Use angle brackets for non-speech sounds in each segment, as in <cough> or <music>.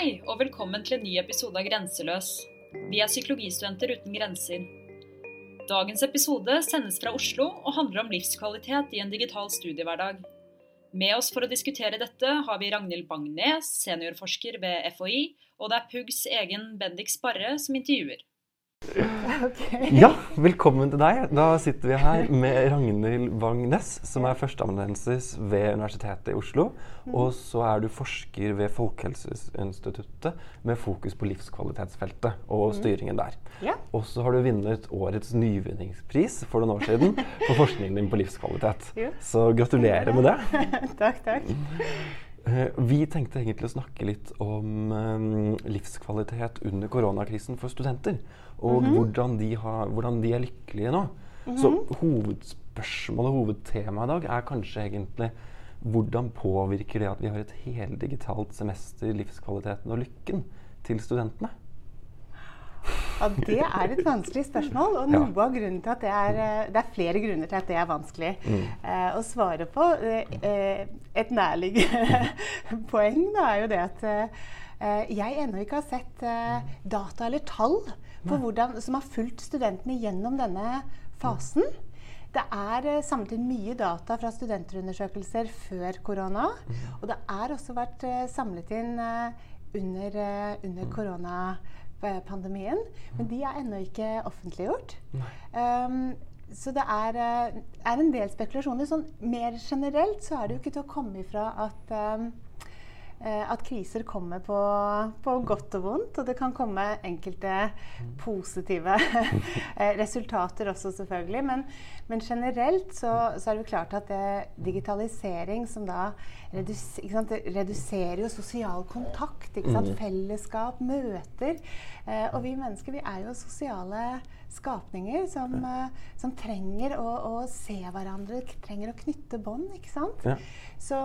Hei, og velkommen til en ny episode av Grenseløs. Vi er psykologistudenter uten grenser. Dagens episode sendes fra Oslo og handler om livskvalitet i en digital studiehverdag. Med oss for å diskutere dette har vi Ragnhild Bangnes, seniorforsker ved FHI, og det er PUGs egen Bendik Sparre som intervjuer. Okay. Ja, velkommen til deg. Da sitter vi her med Ragnhild Wang-Næss, som er førsteamanuensis ved Universitetet i Oslo. Mm. Og så er du forsker ved Folkehelseinstituttet med fokus på livskvalitetsfeltet og mm. styringen der. Ja. Og så har du vunnet årets nyvinningspris for noen år siden for forskningen din på livskvalitet. Så gratulerer med det. <laughs> takk, takk. Eh, vi tenkte egentlig å snakke litt om um, livskvalitet under koronakrisen for studenter. Og mm -hmm. hvordan, de har, hvordan, de er lykkelige nå. Mm -hmm. Så hovedspørsmålet, og hovedtemaet i dag, er kanskje egentlig hvordan påvirker det at vi har et heldigitalt semester, livskvaliteten og lykken til studentene? Ja, Det er et vanskelig spørsmål. Og noe ja. av grunnen til at det er, eh, det er flere grunner til at det er vanskelig mm. eh, å svare på. Eh, et nærliggende <laughs> poeng da, er jo det at eh, jeg ennå ikke har sett eh, data eller tall hvordan, som har fulgt studentene gjennom denne fasen. Det er samtidig samlet inn mye data fra studenterundersøkelser før korona. Mm. Og det er også vært samlet inn under, under korona pandemien. Men de er ennå ikke offentliggjort. Um, så det er, eh, er, en del spekulasjoner. Sånn, mer generelt så er det jo ikke til å komme ifra at um, Eh, at kriser kommer på, på, godt og vondt. Og det kan komme enkelte positive <laughs> eh, resultater også, selvfølgelig. Men, men generelt så, så, er det jo klart at det, digitalisering som da redus, sant, reduserer jo sosial kontakt, mm. fellesskap, møter. Eh, og vi mennesker vi er jo sosiale skapninger som, uh, som trenger å, å, se hverandre, trenger å knytte bånd. ikke sant? Ja. Så,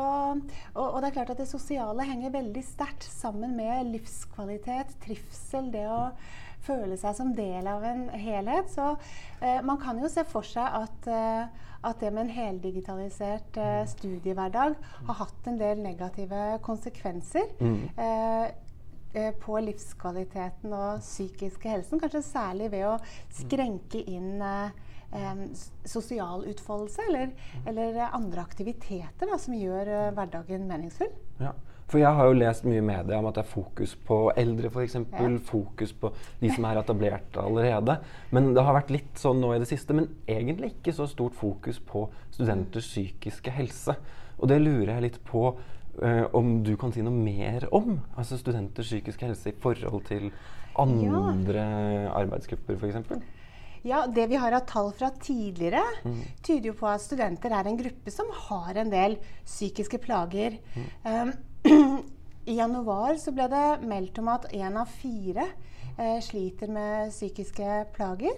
og, og, det er klart at det sosiale henger veldig sterkt sammen med livskvalitet, trivsel, det å føle seg som del av en helhet. Så uh, man kan jo se for seg at, uh, at det med en heldigitalisert studiehverdag har hatt en del negative konsekvenser. Mm. Eh, på livskvaliteten og psykiske helsen. Kanskje særlig ved å skrenke inn eh, sosial utfoldelse eller, eller andre aktiviteter da, som gjør eh, hverdagen meningsfull. Ja. For jeg har jo lest mye i media om at det er fokus på eldre f.eks. Ja. Fokus på de som er etablerte allerede. Men det har vært litt sånn nå i det siste. Men egentlig ikke så stort fokus på studenters psykiske helse. Og det lurer jeg litt på Uh, om du kan si noe mer om altså studenters psykiske helse i forhold til andre ja. arbeidsgrupper f.eks.? Ja, Det vi har av tall fra tidligere, mm. tyder jo på at studenter er en gruppe som har en del psykiske plager. Mm. Um, <clears throat> I januar så ble det meldt om at én av fire uh, sliter med psykiske plager.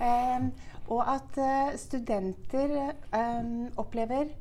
Um, og at uh, studenter um, opplever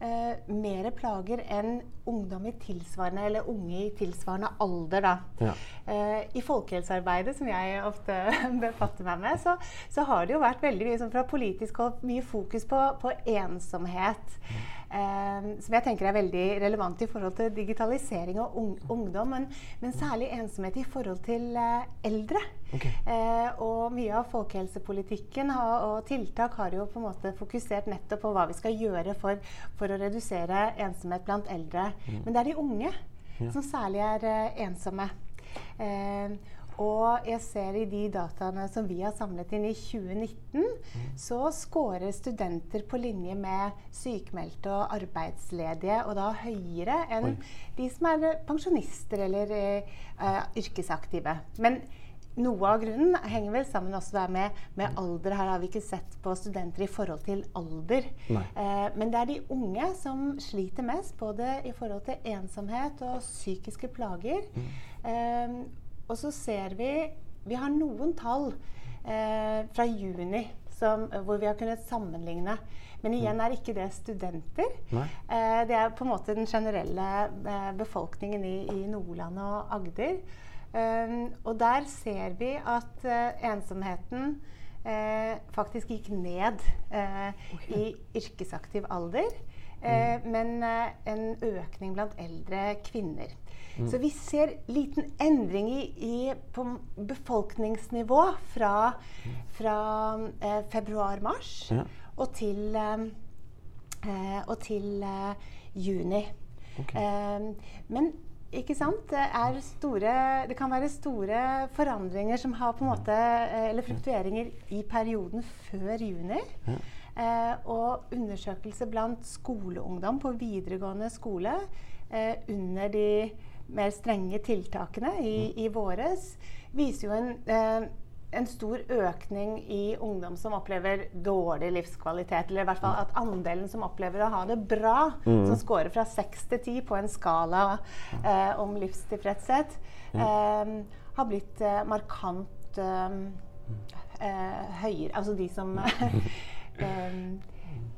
eh, mer plager enn ungdom i tilsvarende, eller unge i tilsvarende alder. Da. Ja. Eh, I folkehelsearbeidet, som jeg ofte <laughs> befatter meg med, så, så, har det jo vært veldig mye sånn fra politisk hold mye fokus på, på ensomhet. Mm. Eh, som jeg tenker er veldig relevant i forhold til digitalisering og ung, ungdom. Men, men, særlig ensomhet i forhold til eh, eldre. Okay. Eh, og mye av folkehelsepolitikken har, og tiltak har jo på en måte fokusert nettopp på hva vi skal gjøre for, for å redusere ensomhet blant eldre. Mm. Men det er de unge ja. som særlig er ensomme. Eh, og jeg ser i de dataene som vi har samlet inn i 2019, mm. så scorer studenter på linje med sykmeldte og arbeidsledige, og da høyere enn Oi. de som er pensjonister eller uh, yrkesaktive. Men noe av grunnen henger vel sammen også med, med, alder. Her har vi ikke sett på studenter i forhold til alder. Eh, men det er de unge som sliter mest, både i forhold til ensomhet og psykiske plager. Mm. Eh, og så ser vi Vi har noen tall eh, fra juni som, hvor vi har kunnet sammenligne. Men igjen er ikke det studenter. Eh, det er på en måte den generelle eh, befolkningen i, i, Nordland og Agder. Um, og der ser vi at uh, ensomheten uh, faktisk gikk ned uh, okay. i yrkesaktiv alder. Mm. Men en økning blant eldre kvinner. Mm. Så vi ser liten endring i, i på befolkningsnivå fra, fra eh, februar-mars ja. og til, eh, eh og til eh, juni. Okay. Eh, men ikke sant? Det, store, det, kan være store forandringer som har på en måte Eller fluktueringer i perioden før juni. Ja. Eh, og undersøkelse blant skoleungdom på videregående skole eh, under de mer strenge tiltakene i, mm. i våres viser jo en, eh, en stor økning i ungdom som opplever dårlig livskvalitet. Eller i hvert fall at andelen som opplever å ha det bra, mm. som scorer fra 6 til 10 på en skala eh, om livstilfredshet, eh, har blitt eh, markant høyere. Altså de som <laughs> eh,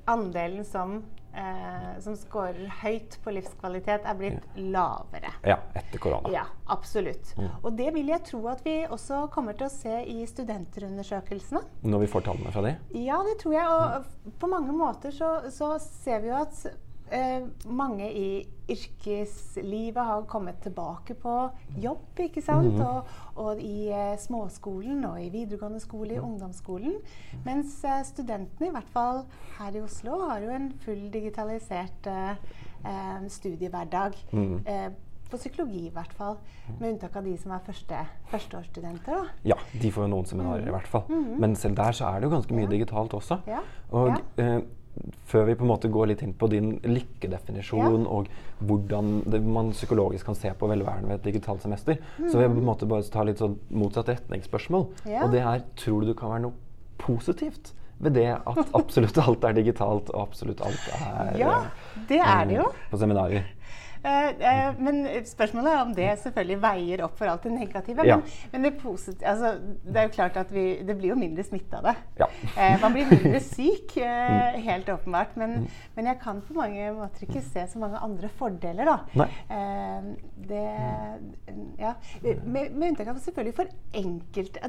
andelen som, eh, som scorer høyt på livskvalitet, er blitt lavere. Ja, etter korona. Ja, absolutt. Mm. Og det vil jeg tro at vi også kommer til å se i studenterundersøkelsene. Når vi får tallene fra de? Ja, det tror jeg. Og på mange måter så, så ser vi jo at eh, mange i yrkeslivet har kommet tilbake på jobb, ikke sant? Mm. Og, og, i eh, småskolen og i videregående skole, i ungdomsskolen. Mens eh, studentene, i hvert fall her i Oslo, har jo en full digitalisert eh, studiehverdag. Mm. På psykologi i hvert fall. Med unntak av de som er første, førsteårsstudenter. Da. Ja, de får jo noen seminarer mm. i hvert fall. Mm. Men selv der så er det jo ganske mye ja. digitalt også. Ja. Og ja før vi på en måte går litt inn på din lykkedefinisjon ja. og hvordan det, man psykologisk kan se på velværen ved et digitalt semester, mm. så vil jeg på en måte bare ta litt sånn motsatt retningsspørsmål. Og det er tror du det kan være noe positivt ved det at absolutt alt er digitalt og absolutt alt er Ja, det er det jo. på seminarer? Eh, eh, men spørsmålet er om det selvfølgelig veier opp for alt det negative. Ja. Men, men det, altså, det, er jo klart at vi, det blir jo mindre smitte av det. Ja. Eh, man blir mindre <laughs> syk, mm. helt åpenbart. Men, mm. men, jeg kan på mange måter ikke se så mange andre fordeler, da. Det, ja, med, med unntak av selvfølgelig for enkelte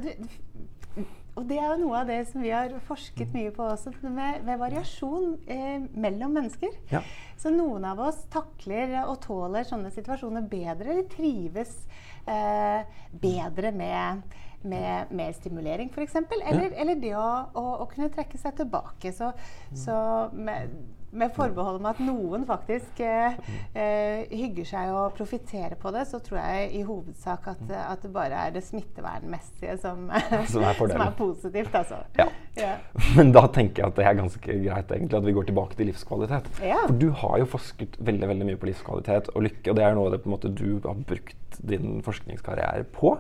og det er jo noe av det som vi har forsket mye på også, med, med variasjon eh, mellom mennesker. Ja. Så noen av oss takler og tåler sånne situasjoner bedre, eller trives eh, bedre med, med mer stimulering, f.eks. Eller, ja. eller det å, å, å, kunne trekke seg tilbake. Så, så med, med forbehold om at noen faktisk eh, eh, hygger seg og profitterer på det, så tror jeg i hovedsak at, at det bare er det smittevernmessige som, <laughs> som, er, som er, positivt. Altså. Ja. ja. Men da tenker jeg at det er ganske greit egentlig at vi går tilbake til livskvalitet. Ja. For du har jo forsket veldig veldig mye på livskvalitet og lykke, og det er noe det måte du har brukt din forskningskarriere på.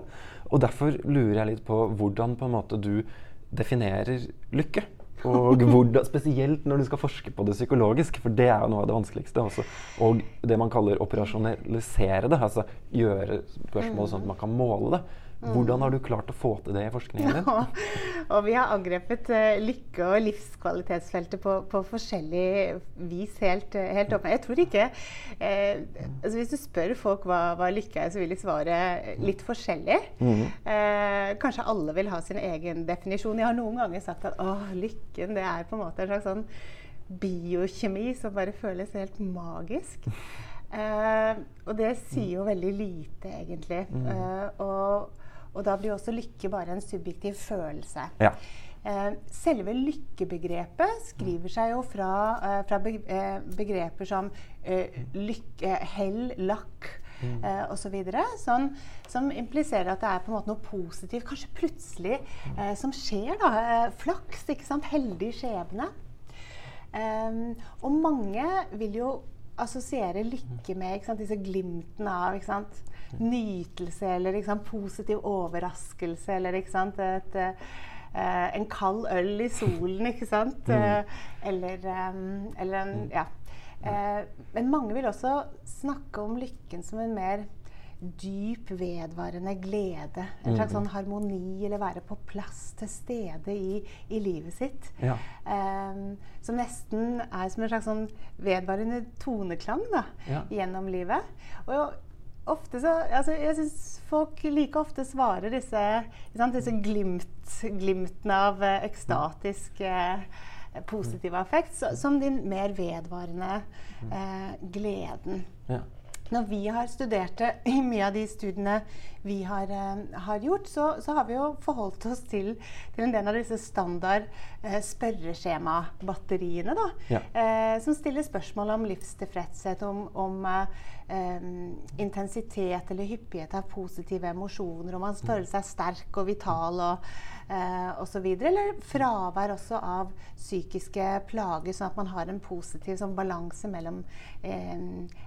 Og derfor lurer jeg litt på hvordan på en måte du definerer lykke. Og hvordan, spesielt når du skal forske på det psykologisk, for det er jo noe av det vanskeligste. Også. Og det man kaller operasjonalisere det, altså gjøre spørsmål sånn at man kan måle det. Hvordan har du klart å få til det i forskningen din? <laughs> Ja, og vi har angrepet uh, lykke- og livskvalitetsfeltet på, på forskjellig vis helt, uh, helt åpent. Jeg tror ikke uh, altså Hvis du spør folk hva, hva, lykke er, så vil de svare litt forskjellig. Mm. kanskje alle vil ha sin egen definisjon. Jeg har noen ganger sagt at å, lykken det er på en måte en slags sånn biokjemi som bare føles helt magisk. <laughs> og det sier jo veldig lite, egentlig. Mm. og og da blir også lykke bare en subjektiv følelse. Ja. Eh, selve lykkebegrepet skriver seg jo fra, eh, fra eh, begreper som lykke, hell, lakk mm. så videre, Sånn, som impliserer at det er på en måte noe positivt, kanskje plutselig, eh, som skjer. da, Flaks, ikke sant? Heldig skjebne. Um, og mange vil jo assosiere lykke med sant, disse glimtene av ikke sant? Nytelse eller sant, positiv overraskelse eller sant, et, uh, en kald øl i solen, ikke sant? Mm. Uh, eller, um, eller en mm. Ja. Uh, men mange vil også snakke om lykken som en mer dyp, vedvarende glede. En slags mm. sånn harmoni, eller være på plass, til stede i, i livet sitt. Ja. Um, som nesten er som en slags sånn vedvarende toneklang da, ja. gjennom livet. Og ofte så altså, Jeg syns folk like ofte svarer disse, sant, disse glimt, glimtene av uh, ekstatisk uh, positiv affekt så, som den mer vedvarende eh, gleden. Ja. når vi har studert det i mye av de studiene vi har, eh, har gjort, så, så, har vi jo forholdt oss til, til en del av disse standard eh, spørreskjemabatteriene. Da, Ja. eh, som stiller spørsmål om livstilfredshet, om, om eh, eh, intensitet eller hyppighet av positive emosjoner, om man føler seg sterk og vital og eh, osv. Eller fravær også av psykiske plager, sånn at man har en positiv sånn, balanse mellom eh,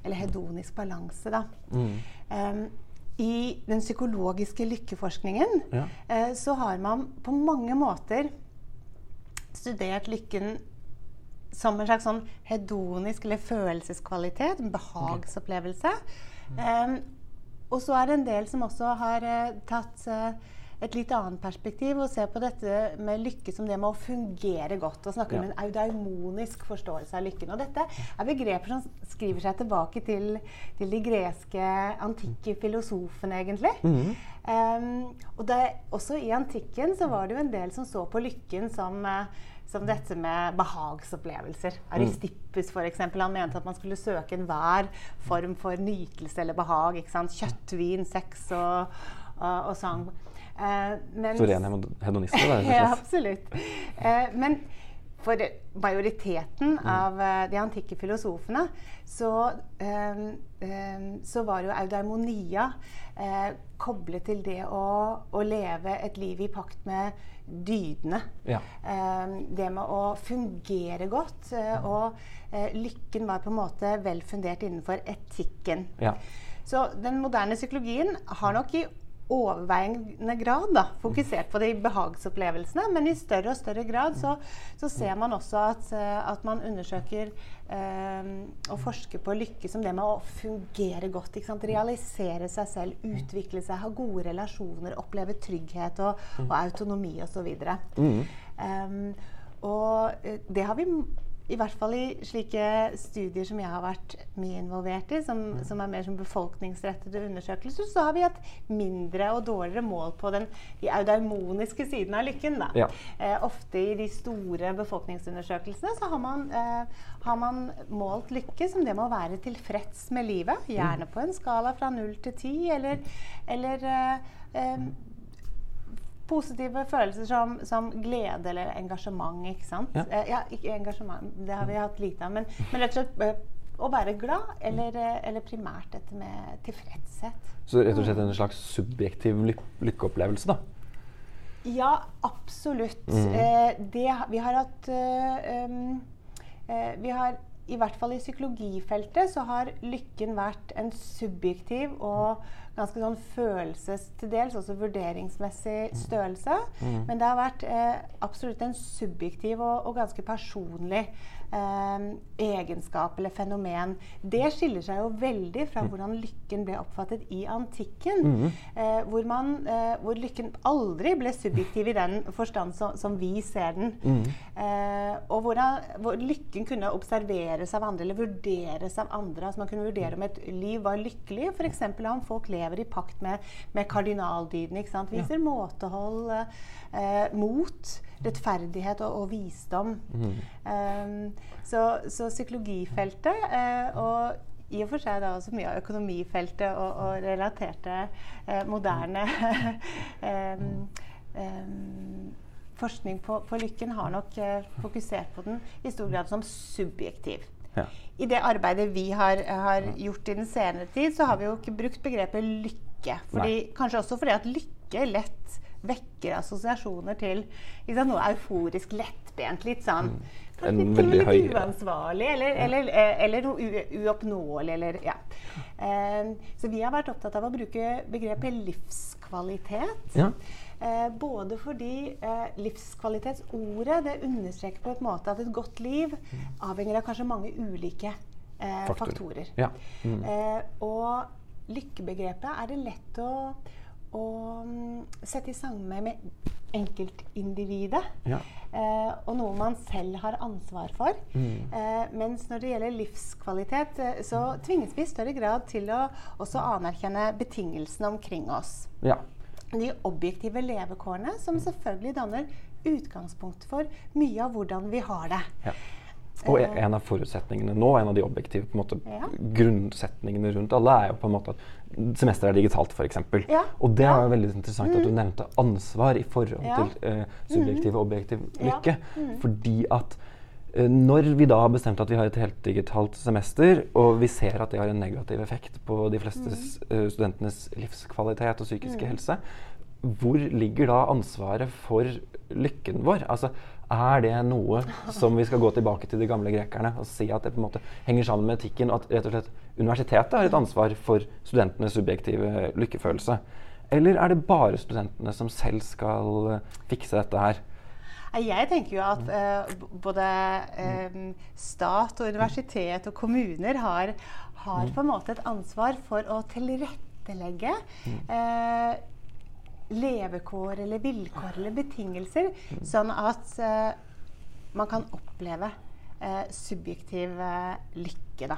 Eller hedonisk balanse, da. Mm. Um, I den psykologiske lykkeforskningen Ja. eh, så har man på mange måter studert lykken som en slags sånn hedonisk eller følelseskvalitet, en behagsopplevelse. Um, og så er det en del som også har eh, tatt eh, et litt annet perspektiv og ser på dette med lykke som det med å fungere godt. Og snakker Ja. om en eudaimonisk forståelse av lykken. Og dette er begreper som skriver seg tilbake til, til de greske antikke filosofene, egentlig. Mhm. Um, og det, også i antikken så var det jo en del som så på lykken som, som dette med behagsopplevelser. Aristippus for eksempel, han mente at man skulle søke enhver form for nytelse eller behag. Kjøtt, vin, sex og, og, og sang. Eh, mens- Så ren hedon- hedonist. det der, ja, absolutt. Eh, men for majoriteten av eh, de antikke filosofene så, så var jo eudaimonia eh, koblet til det å, å leve et liv i pakt med dydene. Ja. Det med å fungere godt. eh, og lykken var på en måte vel fundert innenfor etikken. Ja. Så den moderne psykologien har nok i overveiende grad da, fokusert på de behagsopplevelsene, men i større og større grad så, så ser man også at, eh, at man undersøker eh, og forsker på lykke som det med å fungere godt. Realisere seg selv, utvikle seg, ha gode relasjoner, oppleve trygghet og, og autonomi osv. Mhm. Um, og eh, det har vi i hvert fall i slike studier som jeg har vært mye involvert i, som, som er mer som befolkningsrettede undersøkelser, så har vi hatt mindre og dårligere mål på den de eudaimoniske siden av lykken. Da. Ja. Eh, ofte i de store befolkningsundersøkelsene så har man, eh, har man målt lykke som det med å være tilfreds med livet. Gjerne på en skala fra null til ti, eller, eller eh, eh, positive følelser som, som glede eller engasjement. ikke sant? Ja. Eh, ja, ikke engasjement, det har vi hatt lite av. Men, men rett og slett eh, å være glad, eller, eh, eller primært dette med tilfredshet. Så rett og slett en slags subjektiv lyk lykkeopplevelse, da. Ja, absolutt. Mm. Eh, det, vi har hatt øh, eh, Vi har i hvert fall i psykologifeltet så har lykken vært en subjektiv og ganske sånn følelses til dels, også vurderingsmessig størrelse. Mm. Men det har vært eh, absolutt en subjektiv og, og ganske personlig egenskap eller fenomen. Det skiller seg jo veldig fra hvordan lykken ble oppfattet i antikken. Mhm. eh, hvor, man, eh, hvor lykken aldri ble subjektiv i den forstand som, som vi ser den. Mhm. Eh, og hvordan, hvor lykken kunne observeres av andre eller vurderes av andre. Altså man kunne vurdere om et liv var lykkelig, f.eks. om folk lever i pakt med, med kardinaldydene. ikke sant? Viser måtehold, eh, mot, rettferdighet og, og visdom. Mhm. Eh, så, så psykologifeltet eh, og i og for seg da også mye av økonomifeltet og, og relaterte eh, moderne <laughs> um, um, forskning på, på lykken har nok eh, fokusert på den i stor grad som subjektiv. Ja. I det arbeidet vi har, har gjort i den senere tid, så har vi jo ikke brukt begrepet lykke. Fordi, kanskje også fordi at lykke lett vekker assosiasjoner til liksom, noe euforisk, lettbent. Litt sånn Mm. En veldig høy- uansvarlig, eller, eller, eh, eller noe uoppnåelig. Eller, ja. Eh, så vi har vært opptatt av å bruke begrepet livskvalitet. Ja. Eh, både fordi livskvalitetsordet det understreker på en måte at et godt liv avhenger av kanskje mange ulike Faktorer. faktorer. Ja. Mm. Og lykkebegrepet er det lett å, å mm, sette i sammenheng med enkeltindividet. Ja. Eh, og noe man selv har ansvar for. Mm. Eh, mens når det gjelder livskvalitet, eh, så tvinges vi i større grad til å også anerkjenne betingelsene omkring oss. ja. De objektive levekårene som selvfølgelig danner utgangspunkt for mye av hvordan vi har det. Ja. Og en av forutsetningene nå, en av de objektive måte, Ja. grunnsetningene rundt alle, er jo på en måte at semesteret er digitalt, f.eks. Ja. Og det er jo veldig interessant at du nevnte ansvar i forhold Ja. til eh, subjektiv og objektiv Ja. lykke. Fordi at eh, når vi da har bestemt at vi har et helt digitalt semester, og vi ser at det har en negativ effekt på de fleste mm. uh, studentenes livskvalitet og psykiske helse, hvor ligger da ansvaret for lykken vår? Altså, er det noe som vi skal gå tilbake til de gamle grekerne og si at det på en måte henger sammen med etikken, at rett og slett universitetet har et ansvar for studentenes subjektive lykkefølelse? Eller er det bare studentene som selv skal eh, fikse dette her? Jeg tenker jo at eh, både eh, stat og universitet og kommuner har, har på en måte et ansvar for å tilrettelegge eh, levekår eller vilkår eller betingelser, sånn at uh, man kan oppleve uh, subjektiv eh, lykke. Da.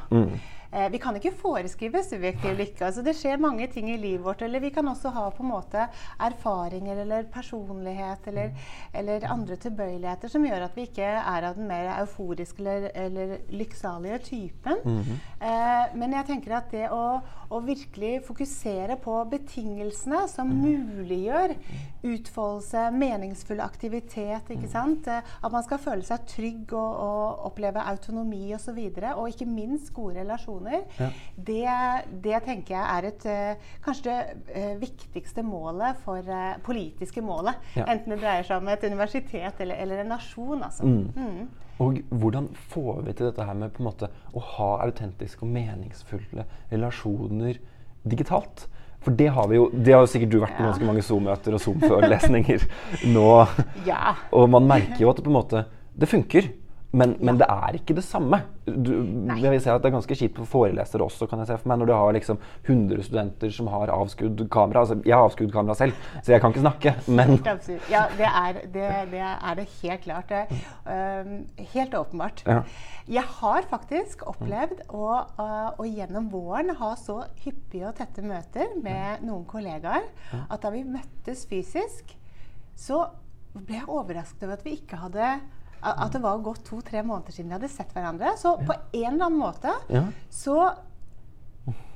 Eh, vi kan ikke foreskrive subjektiv lykke. altså Det skjer mange ting i livet vårt. Eller vi kan også ha på en måte erfaringer eller personlighet eller, eller andre tilbøyeligheter som gjør at vi ikke er av den mer euforiske eller, eller lykksalige typen. eh, men jeg tenker at det å, å virkelig fokusere på betingelsene som muliggjør utfoldelse, meningsfull aktivitet, ikke sant? Eh, at man skal føle seg trygg og, og oppleve autonomi osv. Og, så videre, og ikke minst gode relasjoner. Ja. Det, det tenker jeg er et, eh, kanskje det eh, viktigste målet for eh, politiske målet. Ja. Enten det dreier seg om et universitet eller, eller en nasjon. Altså. Mm. Og hvordan får vi til dette her med på en måte å ha autentiske og meningsfulle relasjoner digitalt? For det har vi jo, det har jo sikkert du vært på Ja. ganske mange Zoom-møter og Zoom-forelesninger <laughs> nå. Ja. Og man merker jo at det på en måte Det funker. Men, men det er ikke det samme. Du, jeg vil si at Det er ganske kjipt for forelesere også, kan jeg se for meg, når du har liksom 100 studenter som har avskudd kamera. Altså, jeg har avskudd kamera selv, så jeg kan ikke snakke. Men Ja, det er det, det, er det helt klart. Det, øhm, helt åpenbart. Ja. Jeg har faktisk opplevd å, øh, å gjennom våren ha så hyppige og tette møter med noen kollegaer at da vi møttes fysisk, så ble jeg overrasket over at vi ikke hadde at det var gått to-tre måneder siden vi hadde sett hverandre. Så på en eller annen måte Ja. så,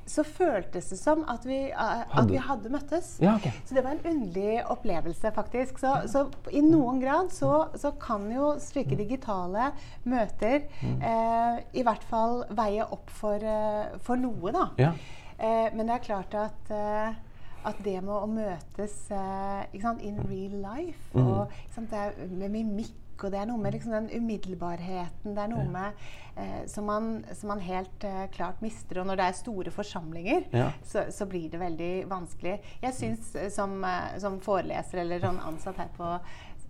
så føltes det som at vi, at vi hadde møttes. Ja, okay. Så det var en underlig opplevelse, faktisk. Så, så i noen grad så, så kan jo slike digitale møter eh, i hvert fall veie opp for, eh, for noe, da. Ja. Eh, men det er klart at eh, at det med å møtes eh, sant, in real life og ikke sant, det er med mimikk og det er noe med liksom, den umiddelbarheten det er noe med eh, som, man, som man helt eh, klart mister. Og når det er store forsamlinger, Ja. så, så blir det veldig vanskelig. Jeg syns eh, som, eh, som foreleser eller sånn ansatt her på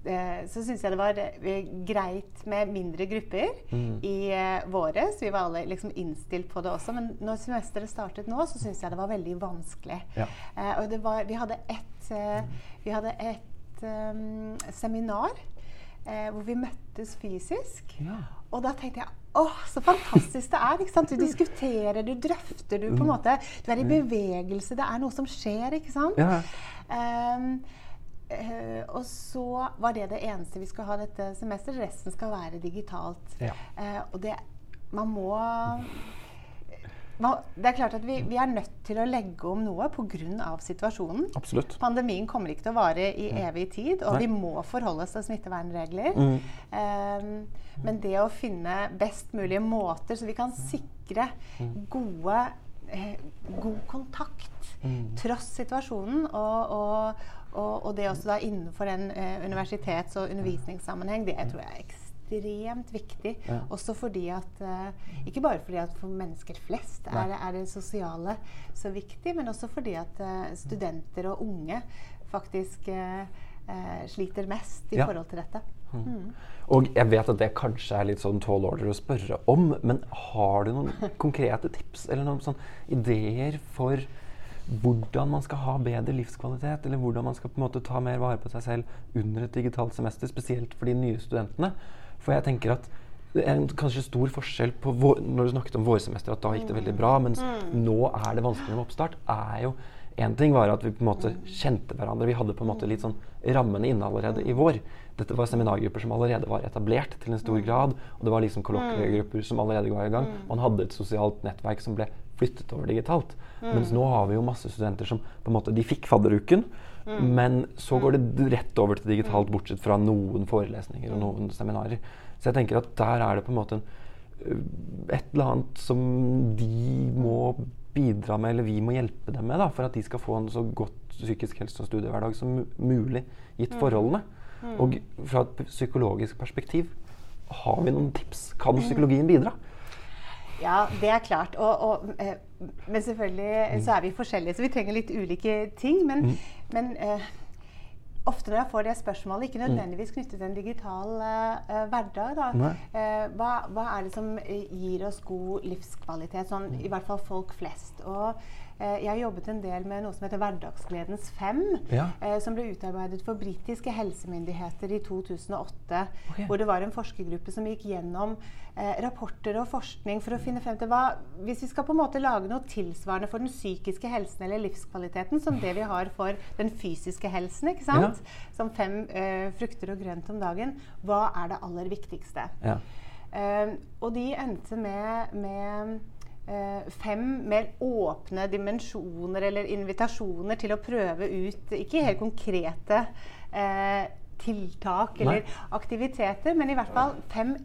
eh, så syns jeg det var greit med mindre grupper i eh, våres. Vi var alle liksom innstilt på det også. Men når semesteret startet nå, så syns jeg det var veldig vanskelig. Ja. Uh, og det var, vi hadde et, uh, vi hadde et um, seminar eh, hvor vi møttes fysisk. Ja. Og da tenkte jeg åh, så fantastisk det er. ikke sant? Du diskuterer, du drøfter, du på en måte Du er i bevegelse, det er noe som skjer, ikke sant? Ja. Um, Uh, og så var det det eneste vi skal ha dette semesteret. Resten skal være digitalt. Ja. Uh, og det Man må Det er klart at vi, vi er nødt til å legge om noe pga. situasjonen. Absolutt. Pandemien kommer ikke til å vare i evig tid, og Nei. vi må forholde oss til smittevernregler. Mm. Um, men det å finne best mulige måter så vi kan sikre gode, eh, god kontakt tross situasjonen, og, og, og, og det også da innenfor en eh, universitets- og undervisningssammenheng, det tror jeg er ekstremt viktig. Ja. Også fordi at eh, Ikke bare fordi at for mennesker flest er, er det sosiale så viktig, men også fordi at eh, studenter og unge faktisk eh, sliter mest i Ja. forhold til dette. Mm. Og jeg vet at det kanskje er litt sånn tall order å spørre om, men har du noen <laughs> konkrete tips eller noen sånn ideer for hvordan man skal ha bedre livskvalitet, eller hvordan man skal på en måte ta mer vare på seg selv under et digitalt semester, spesielt for de nye studentene? For jeg tenker at det er en kanskje stor forskjell på vår, Når du snakket om vårsemester, at da gikk det veldig bra, mens nå er det vanskelig med oppstart, er jo én ting var at vi på en måte kjente hverandre. Vi hadde på en måte litt sånn rammene inne allerede i vår. Dette var seminargrupper som allerede var etablert til en stor grad. Og det var liksom kollokviegrupper som allerede var i gang. Man hadde et sosialt nettverk som ble flyttet over digitalt. Mens nå har vi jo masse studenter som på en måte, de fikk fadderuken, men så går det rett over til digitalt, bortsett fra noen forelesninger og noen seminarer. Så jeg tenker at der er det på en måte en, øh, et eller annet som de må bidra med, eller vi må hjelpe dem med, da, for at de skal få en så godt psykisk helse- og studiehverdag som mulig, gitt forholdene. Og fra et psykologisk perspektiv, har vi noen tips? Kan psykologien bidra? Ja, det er klart. Og, og, eh, men selvfølgelig så er vi forskjellige, så vi trenger litt ulike ting. Men, men eh, ofte når jeg får det spørsmålet, ikke nødvendigvis knyttet til en digital eh, hverdag, da, eh, hva, hva er det som eh, gir oss god livskvalitet? Sånn, I hvert fall folk flest. Og eh, jeg har jobbet en del med noe som heter Hverdagsgledens fem, Ja. eh, som ble utarbeidet for britiske helsemyndigheter i 2008. Okay. Hvor det var en forskergruppe som gikk gjennom eh, rapporter og forskning for å finne frem til hva Hvis vi skal på en måte lage noe tilsvarende for den psykiske helsen eller livskvaliteten som det vi har for den fysiske helsen, ikke sant? som fem eh, frukter og grønt om dagen, hva er det aller viktigste? Ja. Eh, og de endte med, med eh, fem mer åpne dimensjoner eller invitasjoner til å prøve ut ikke helt konkrete eh, tiltak eller Nei. aktiviteter, men i hvert fall fem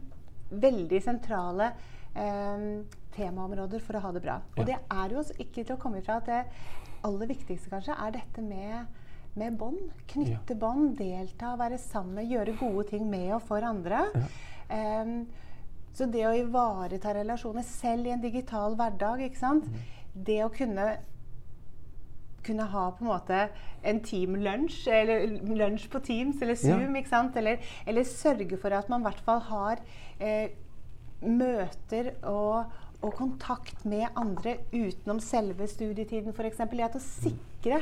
veldig sentrale eh, temaområder for å ha det bra. Og det er jo ikke til å komme ifra at det aller viktigste kanskje er dette med med bånd. Knytte bånd, delta, være sammen, gjøre gode ting med og for andre. Em, så det å ivareta relasjoner selv i en digital hverdag, ikke sant? Det å kunne kunne ha på en måte en teamlunsj, eller lunsj på Teams eller Ja. Zoom, ikke sant? Eller, eller sørge for at man i hvert fall har eh, møter og, og kontakt med andre utenom selve studietiden, f.eks. Det at å sikre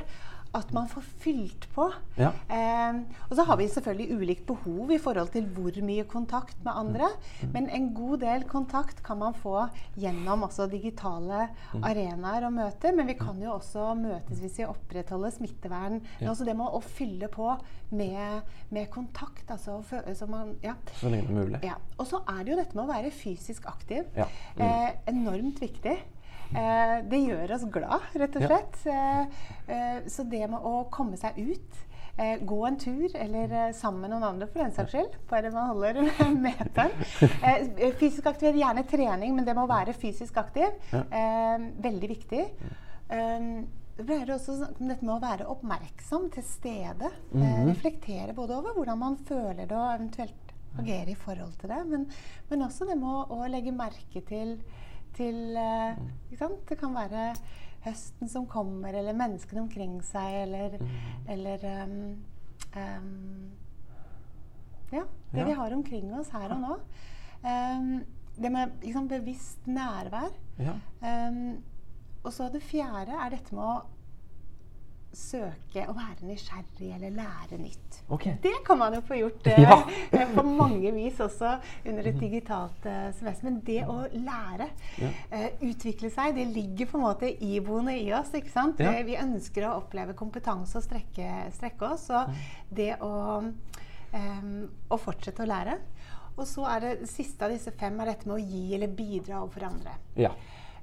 at man får fylt på. Ja. Eh, og så har vi selvfølgelig ulikt behov i forhold til hvor mye kontakt med andre. Men en god del kontakt kan man få gjennom også digitale arenaer og møter. Men vi kan jo også møtes hvis vi opprettholder smittevern. Men også det med å fylle på med, med kontakt. Altså, for, så man, ja. Så lenge det er mulig. Ja. Og så er det jo dette med å være fysisk aktiv. Ja. Mm. Eh, enormt viktig. Eh, det gjør oss glad, rett og slett. Eh, eh, så det med å komme seg ut, eh, gå en tur, eller eh, sammen med noen andre for den saks skyld, bare man holder <laughs> meteren. Eh, fysisk aktivitet, gjerne trening, men det med å være fysisk aktiv, eh, veldig viktig. Um, det pleier også å snakke om dette med å være oppmerksom til stede. Mm -hmm. reflektere både over hvordan man føler det, og eventuelt agere i forhold til det. Men, men også det med å, å legge merke til, til eh? Det kan være høsten som kommer, eller menneskene omkring seg, eller, eller um, um, Ja, det Ja. vi har omkring oss her og nå. Um, det med liksom, bevisst nærvær. Ja. Og så det fjerde er dette med å søke å være nysgjerrig eller lære nytt. Okay. Det kan man jo få gjort <laughs> eh, Ja. på mange vis også under et digitalt eh, semester. Men det å lære, Ja. eh, utvikle seg, det ligger på en måte iboende i oss. ikke sant? Ja. Eh, Vi ønsker å oppleve kompetanse og strekke, strekke oss. Og det å, em, å fortsette å lære. Og så er det, det siste av disse fem er dette med å gi eller bidra overfor andre. Ja.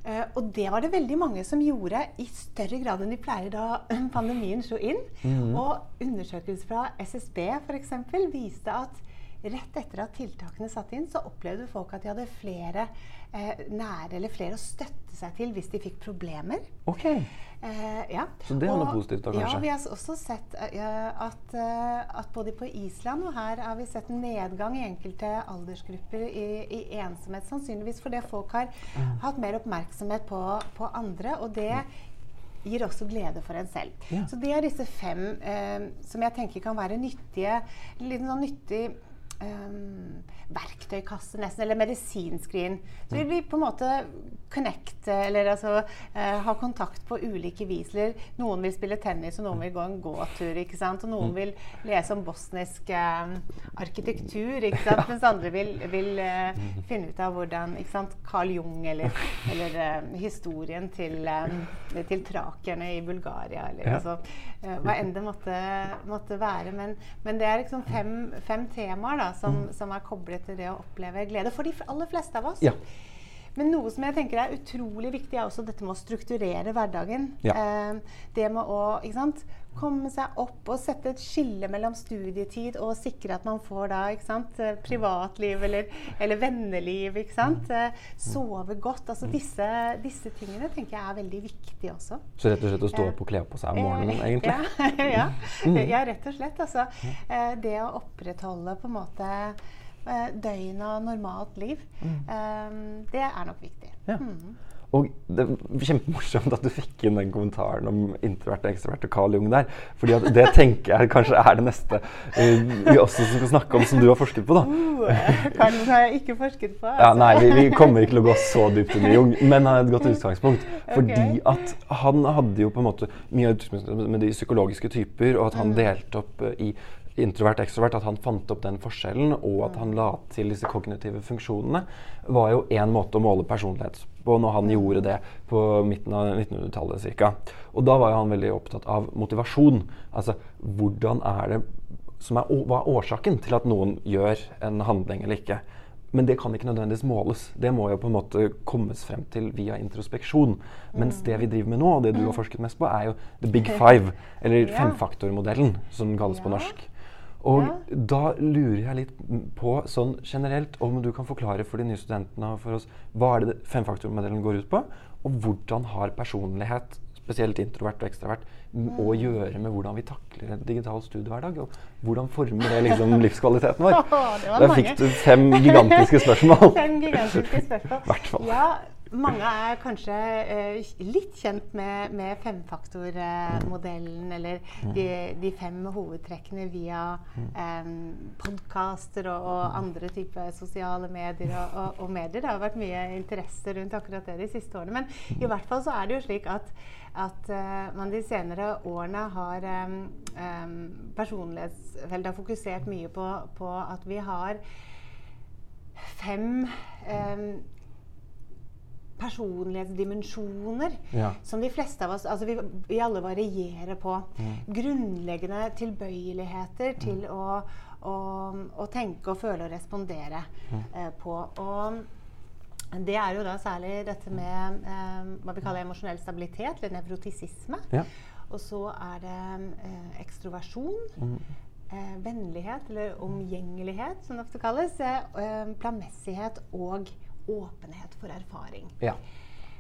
Eh, og det var det veldig mange som gjorde i større grad enn de pleier da <clears throat> pandemien slo inn. Mhm. Og undersøkelser fra SSB f.eks. viste at rett etter at tiltakene satt inn, så opplevde folk at de hadde flere eh, nære eller flere å støtte seg til hvis de fikk problemer. Ok. Eh, ja. Så det er noe Og- positivt da, kanskje? Ja, vi har også sett eh, at, eh, at både på Island og her har vi sett en nedgang i enkelte aldersgrupper i, i ensomhet. Sannsynligvis fordi folk har Mm. hatt mer oppmerksomhet på, på andre. Og det gir også glede for en selv. Ja. Så det er disse fem eh, som jeg tenker kan være nyttige. litt sånn nyttig um, verktøykasse, nesten, eller medisinskrin. Så vil vi på en måte connecte, eller altså uh, ha kontakt på ulike vis. Noen vil spille tennis, og noen vil gå en gåtur. ikke sant? Og noen vil lese om bosnisk uh, arkitektur, ikke sant? mens andre vil, vil uh, finne ut av hvordan ikke sant? Carl Jung eller, eller historien til, um, til trakerne i Bulgaria, eller altså, hva enn det måtte, måtte være. Men, men, det er liksom fem, fem temaer da, som, mm. som er koblet til det å oppleve glede. For de aller fleste av oss. Ja. Men noe som jeg tenker er utrolig viktig, er også dette med å strukturere hverdagen. Ja. Eh, det med å ikke sant, komme seg opp og sette et skille mellom studietid og sikre at man får da sant, eh, privatliv eller, eller venneliv. ikke sant? sove godt. Altså disse, disse, tingene tenker jeg er veldig viktige også. Så rett og slett å stå opp og kle på seg om morgenen, egentlig? Ja, <laughs> ja, mm. ja rett og slett. Altså, det å opprettholde på en måte Eh, døgn og normalt liv. Mm. Det er nok viktig. Ja. Mm. Og det er kjempemorsomt at du fikk inn den kommentaren om introvert og ekstrovert og Carl Jung der. fordi det tenker jeg kanskje er det neste uh, vi også skal snakke om, som du har forsket på. da. Uh, Carl Jung har jeg ikke forsket på. Altså. Ja, nei, vi, vi, kommer ikke til å gå så dypt inn i Jung, men han er et godt <laughs> utgangspunkt. Fordi okay. at han hadde jo på en måte mye med de psykologiske typer, og at han mm. delte opp uh, i introvert ekstrovert, at han fant opp den forskjellen, og at han la til disse kognitive funksjonene, var jo én måte å måle personlighet på når han gjorde det på midten av 1900-tallet ca. Og da var han veldig opptatt av motivasjon. Altså hvordan er det som er, Hva er årsaken til at noen gjør en handling eller ikke? Men det kan ikke nødvendigvis måles. Det må jo på en måte kommes frem til via introspeksjon. Mens det vi driver med nå, og det du har forsket mest på, er jo the big five. Eller <laughs> femfaktormodellen, som den kalles på norsk. Og ja. da lurer jeg litt på sånn generelt om du kan forklare for de nye studentene og for oss, hva er det femfaktormodellen går ut på, og hvordan har personlighet, spesielt introvert og ekstravert, å mm. gjøre med hvordan vi takler en digital studiehverdag? Og hvordan former det liksom <laughs> livskvaliteten vår? Der fikk du fem gigantiske spørsmål. <laughs> fem gigantiske spørsmål. <laughs> Hvert fall. Ja, mange er kanskje uh, litt kjent med, med femfaktormodellen, eller mm. de, de, fem hovedtrekkene via um, podkaster og, og, andre typer sosiale medier og, og, og, medier. Det har vært mye interesse rundt akkurat det de siste årene. Men i hvert fall så er det jo slik at, at uh, man de senere årene har um, um, personlighetsfeltet har fokusert mye på, på, at vi har fem um, personlighetsdimensjoner ja. som de fleste av oss altså vi, vi alle varierer på. Mm. Grunnleggende tilbøyeligheter mm. til å, å, å, tenke og føle og respondere mm. eh, på. Og det er jo da særlig dette med eh, hva vi kaller emosjonell stabilitet, eller nevrotisisme. Ja. Og så er det eh, ekstroversjon. Mm. Eh, vennlighet, eller omgjengelighet, som det ofte kalles. Eh, planmessighet og åpenhet for erfaring. Ja.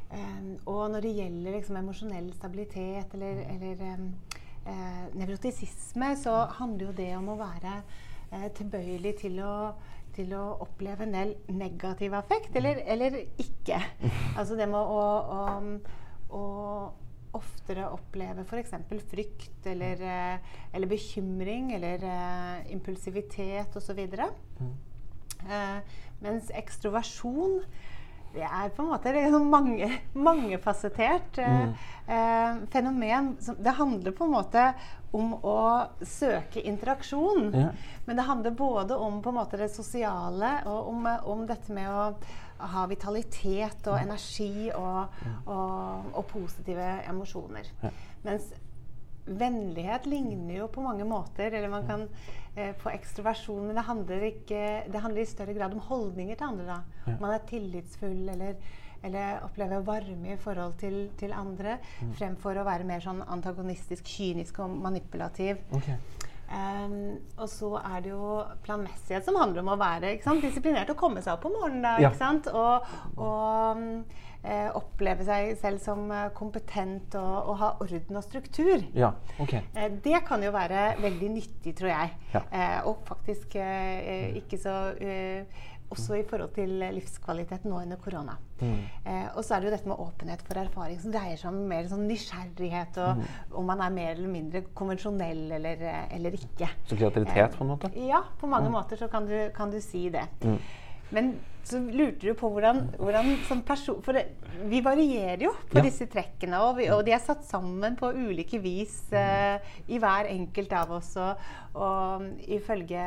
Um, og når det gjelder liksom, emosjonell stabilitet eller, eller um, uh, nevrotisisme, så handler jo det om å være uh, tilbøyelig til å, til å, oppleve en del negativ affekt, eller, eller ikke. <laughs> altså det med å, å, å oftere oppleve f.eks. frykt eller, uh, eller, bekymring eller impulsivitet osv. Mm. Uh, mens ekstroversjon det er på en måte mange, mangefasettert uh, mm. eh, fenomen. Det handler på en måte om å søke interaksjon. Ja. Men det handler både om måte det sosiale og om, om dette med å ha vitalitet og energi og, og, og positive emosjoner. Ja. Mens vennlighet ligner jo på mange måter Eller man kan eh, få ekstroversjon, men det handler, ikke, det handler, i større grad om holdninger til andre. da. Om Man er tillitsfull eller, eller opplever varme i forhold til, til andre, mm. fremfor å være mer sånn antagonistisk, kynisk og manipulativ. Okay. Um, og så er det jo planmessighet, som handler om å være sant, disiplinert og komme seg opp om morgenen. Da, ja. Og, og um, eh, oppleve seg selv som eh, kompetent og, og, ha orden og struktur. Ja, ok. eh, det kan jo være veldig nyttig, tror jeg. Ja. Eh, og faktisk eh, ikke så også i forhold til livskvalitet nå under korona. Mm. Eh, og så er det jo dette med åpenhet for erfaring, som dreier seg om mer sånn nysgjerrighet, og Mm. om man er mer eller mindre konvensjonell eller, eller ikke. Så kreativitet, på en måte? Ja, på mange måter så kan du, kan du si det. Mm. Men så lurte du på hvordan, hvordan som person... For det, vi varierer jo på Ja. disse trekkene, og, vi, og de er satt sammen på ulike vis uh, i hver enkelt av oss. Og, og ifølge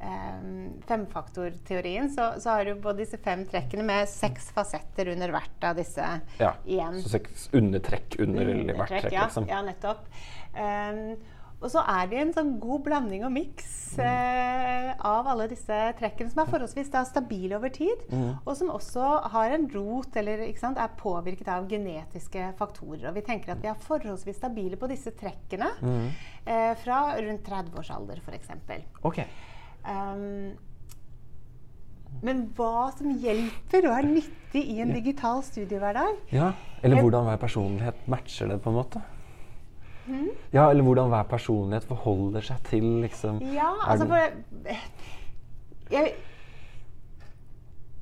eh, femfaktorteorien så, så har du både disse fem trekkene med seks fasetter under hvert av disse Ja. igjen. Så seks undertrekk under hvert Undertrekk, trekk, ja, liksom. Ja, nettopp. Um, og så er det en sånn god blanding og miks eh, av alle disse trekkene, som er forholdsvis da, stabile over tid, Mm. og som også har en rot eller sant, er påvirket av genetiske faktorer. Og vi tenker at vi er forholdsvis stabile på disse trekkene Mm. eh, fra rundt 30 års alder, f.eks. Ok. Um, men hva som hjelper og er nyttig i en digital studiehverdag, Ja, eller hvordan hver personlighet matcher det, på en måte. Hmm? Ja, eller hvordan hver personlighet forholder seg til liksom Ja, altså for jeg,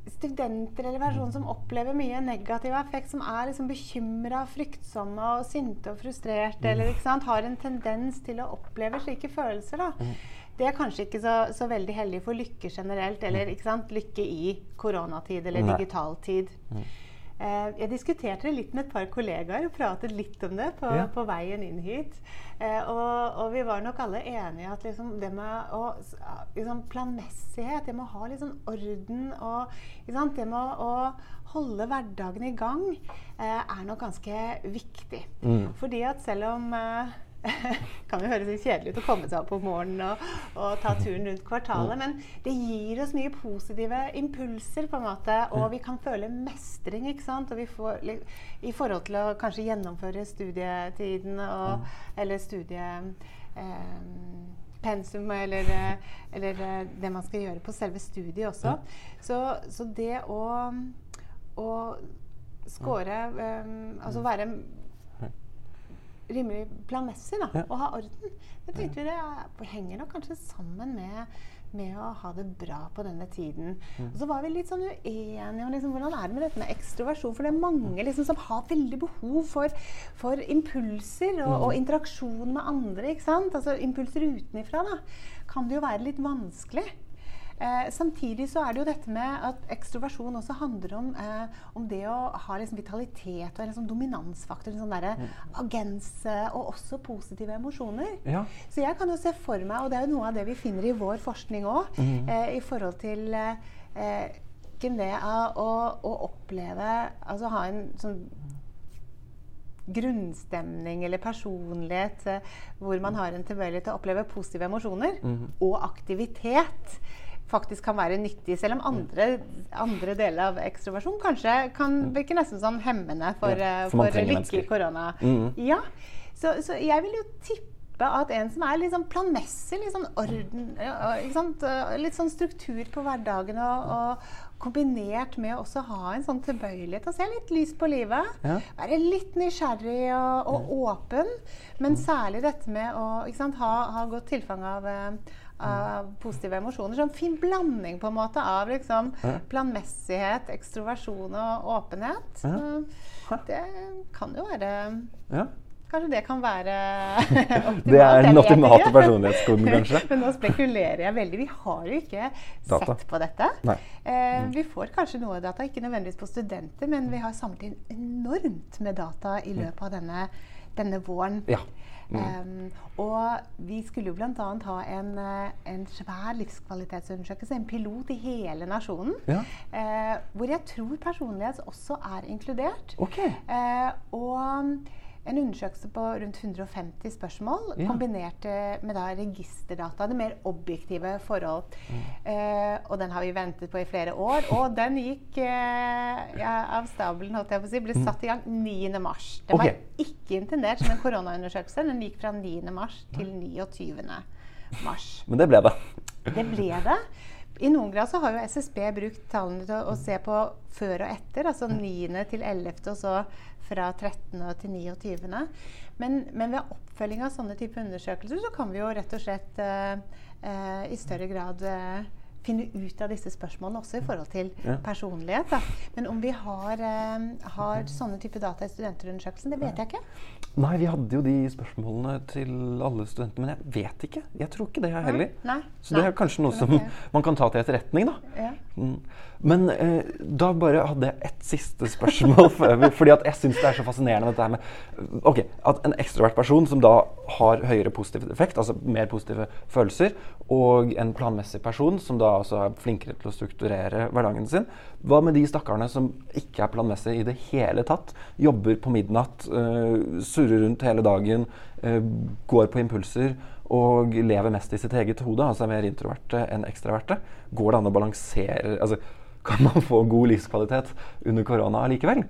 Studenter eller personer som opplever mye negativ effekt, som er liksom bekymra, fryktsomme og sinte og frustrerte, Mm. eller sant, har en tendens til å oppleve slike følelser, da. Mm. Det er kanskje ikke så, så veldig heldig for lykke generelt, eller sant, lykke i koronatid eller digital tid. Eh, jeg diskuterte det litt med et par kollegaer og pratet litt om det på, Ja. på veien inn hit. Eh, og, og vi var nok alle enige at liksom det med å, liksom planmessighet, det med å ha sånn orden og det med å, holde hverdagen i gang, eh, er nok ganske viktig. Mm. Fordi at selv om eh, <laughs> kan jo høres litt kjedelig ut å komme seg opp om morgenen og, og ta turen rundt kvartalet, men det gir oss mye positive impulser, på en måte, og vi kan føle mestring. ikke sant? Og vi får, I forhold til å kanskje gjennomføre studietiden og, eller studiepensum Eh, eller, eller eh, det man skal gjøre på selve studiet også. Så, så det å, å score eh, Altså være rimelig planmessig da, Ja. og ha orden. Jeg tenkte det er- henger nok kanskje sammen med, med å ha det bra på denne tiden. Mm. Og så var vi litt sånn uenige om liksom, hvordan er det med dette med ekstroversjon. For det er mange liksom, som har veldig behov for, for impulser og, Mm. og interaksjon med andre. ikke sant? Altså Impulser utenifra da, kan det jo være litt vanskelig. Eh, samtidig så er det jo dette med at ekstroversjon også handler om, eh, om det å ha liksom vitalitet og en liksom dominansfaktor. En sånn derre agens eh, og også positive emosjoner. Ja. Så jeg kan jo se for meg, og det er jo noe av det vi finner i vår forskning òg, eh, i forhold til eh, eh, det av å, å oppleve Altså ha en sånn grunnstemning eller personlighet eh, hvor man har en tilbøyelighet til å oppleve positive emosjoner og aktivitet faktisk kan være nyttig, selv om andre, andre deler av ekstroversjon kanskje kan virke nesten sånn hemmende for, Ja, eh, for for lykke korona. Mm. Ja, så, så jeg vil jo tippe at en som er litt sånn planmessig, litt sånn orden, litt sånn struktur på hverdagen, og, og kombinert med å også ha en sånn tilbøyelighet til å se litt lyst på livet, Ja. være litt nysgjerrig og, og åpen, men særlig dette med å sant, ha, ha godt tilfang av, eh, av positive emosjoner. Sånn fin blanding på en måte av liksom, planmessighet, ekstroversjon og åpenhet. Det kan jo være ja. Kanskje det kan være <laughs> optimalt. Det er den optimale personlighetskoden, kanskje. Men nå spekulerer jeg veldig. Vi har jo ikke Data. sett på dette. Eh, vi får kanskje noe data, ikke nødvendigvis på studenter, men vi har samlet inn enormt med data i løpet av denne, denne våren. Ja. Um, og vi skulle jo bl.a. ha en, eh, en svær livskvalitetsundersøkelse, en pilot i hele nasjonen, Ja. Uh, hvor jeg tror personlighet også er inkludert. Okay. Uh, og en undersøkelse på rundt 150 spørsmål, Ja. kombinert med da registerdata. Det mer objektive forhold. Mm. Eh, og den har vi ventet på i flere år. Og den gikk eh, ja, av stabelen, holdt jeg på å si. Ble satt i gang 9. mars. Den okay. Var ikke intendert som en koronaundersøkelse. Den gikk fra 9. mars til 29. mars. Men det ble det. Det ble det. I noen grad så har jo SSB brukt tallene til å, se på før og etter. Altså 9. til 11., og så fra 13. til 29. Men, men ved oppfølging av sånne type undersøkelser så kan vi jo rett og slett uh, uh, i større grad eh, finne ut av disse spørsmålene også i forhold til Ja. personlighet. Da. Men om vi har, eh, har sånne type data i studenterundersøkelsen, det vet jeg ikke. Nei, vi hadde jo de spørsmålene til alle studentene, men jeg vet ikke. Jeg tror ikke det jeg heller. Nei. Så det er kanskje noe som man kan ta til etterretning, da. Ja. Men eh, da bare hadde jeg ett siste spørsmål. <laughs> for, fordi jeg syns det er så fascinerende dette her med Ok, At en ekstrovert person som da har høyere positiv effekt, altså mer positive følelser, og en planmessig person som da altså er flinkere til å strukturere hverdagen sin Hva med de stakkarene som ikke er planmessige i det hele tatt? Jobber på midnatt, eh, surrer rundt hele dagen, eh, går på impulser og lever mest i sitt eget hode, altså er mer introverte enn ekstraverte. Går det an å balansere altså, Kan man få god livskvalitet under korona allikevel?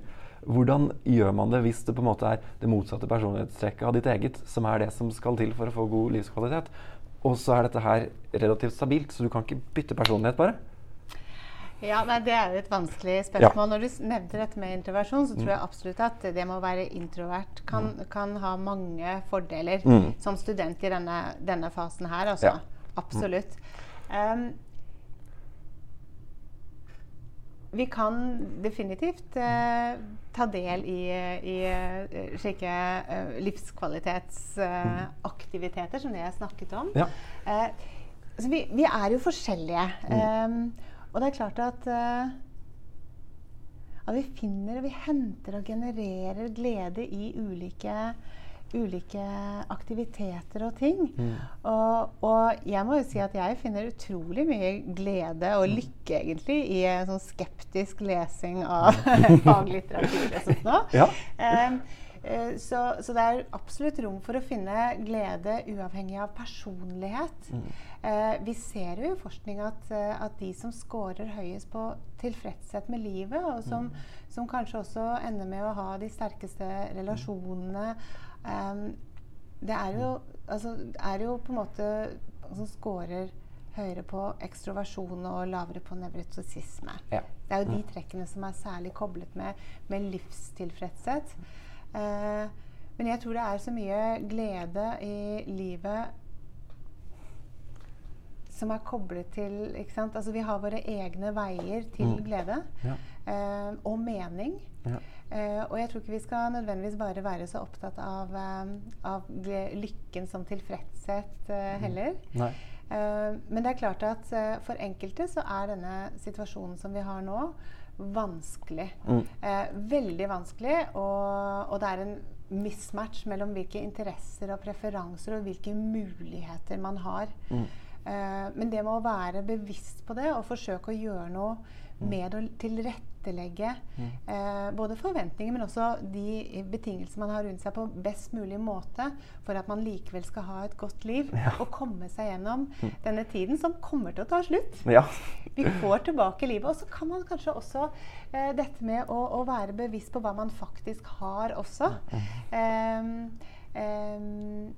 Hvordan gjør man det hvis det på en måte er det motsatte personlighetstrekket av ditt eget som er det som skal til for å få god livskvalitet? Og så er dette her relativt stabilt, så du kan ikke bytte personlighet bare. Ja, nei, Det er et vanskelig spørsmål. Når du nevnte dette med introversjon, så tror jeg absolutt at det med å være introvert kan, kan ha mange fordeler Mm. som student i denne, denne fasen her. Altså. Ja. Absolutt. Um, vi kan definitivt uh, ta del i, i uh, slike uh, livskvalitetsaktiviteter som det jeg snakket om. Ja. Så vi, vi er jo forskjellige. Um, og det er klart at, uh, at vi finner og vi henter og genererer glede i ulike, ulike aktiviteter og ting. Og, og jeg må jo si at jeg finner utrolig mye glede og lykke egentlig i en sånn skeptisk lesing av <laughs> faglitteratur og sånt nå. Ja. Um, så, så det er absolutt rom for å finne glede uavhengig av personlighet. Eh, vi ser jo i forskning at, eh, at de som scorer høyest på tilfredshet med livet, og som, som kanskje også ender med å ha de sterkeste relasjonene eh, Det er jo, altså, er jo på en måte som scorer høyere på ekstroversjon og lavere på nevrotisisme. Ja. Det er jo de trekkene som er særlig koblet med, med livstilfredshet. Eh, men jeg tror det er så mye glede i livet som er koblet til ikke sant? Altså, Vi har våre egne veier til Mm. glede Ja. eh, og mening. Ja. Eh, og jeg tror ikke vi skal nødvendigvis bare være så opptatt av, eh, av lykken som tilfredshet eh, heller. Nei. Eh, men det er klart at eh, for enkelte så er denne situasjonen som vi har nå, vanskelig. Mm. Eh, veldig vanskelig. Og, og det er en mismatch mellom hvilke interesser og preferanser og hvilke muligheter man har. Mm. Eh, men det med å være bevisst på det og forsøke å gjøre noe med å tilrettelegge eh, både forventninger, men også de betingelser man har rundt seg på best mulig måte for at man likevel skal ha et godt liv <laughs> og komme seg gjennom denne tiden som kommer til å ta slutt. Ja. <laughs> Vi får tilbake livet. Og så kan man kanskje også eh, dette med å, å være bevisst på hva man faktisk har også. Ehm, ehm,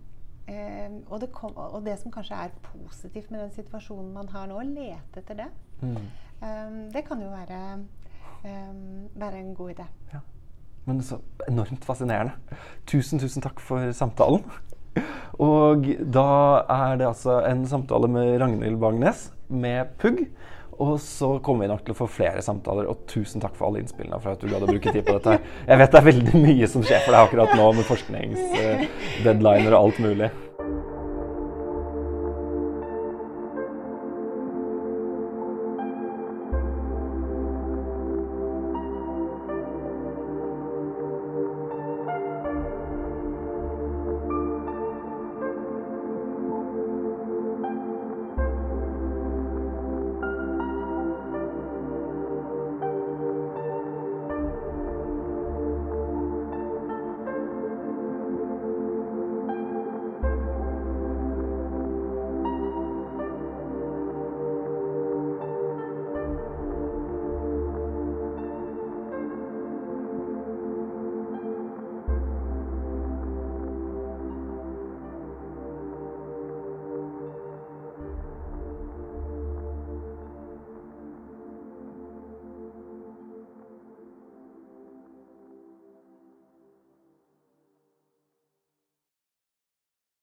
ehm, og, det kom, og det som kanskje er positivt med den situasjonen man har nå, lete etter det. Mm. Ehm, det kan jo være, um, være en god idé. Ja. Men så enormt fascinerende. Tusen, tusen takk for samtalen. Og da er det altså en samtale med Ragnhild Bangnes med PUG. Og så kommer vi nok til å få flere samtaler, og tusen takk for alle innspillene. for at du gadd å bruke tid på dette. Jeg vet det er veldig mye som skjer for deg akkurat nå med forskningsdeadliner og alt mulig.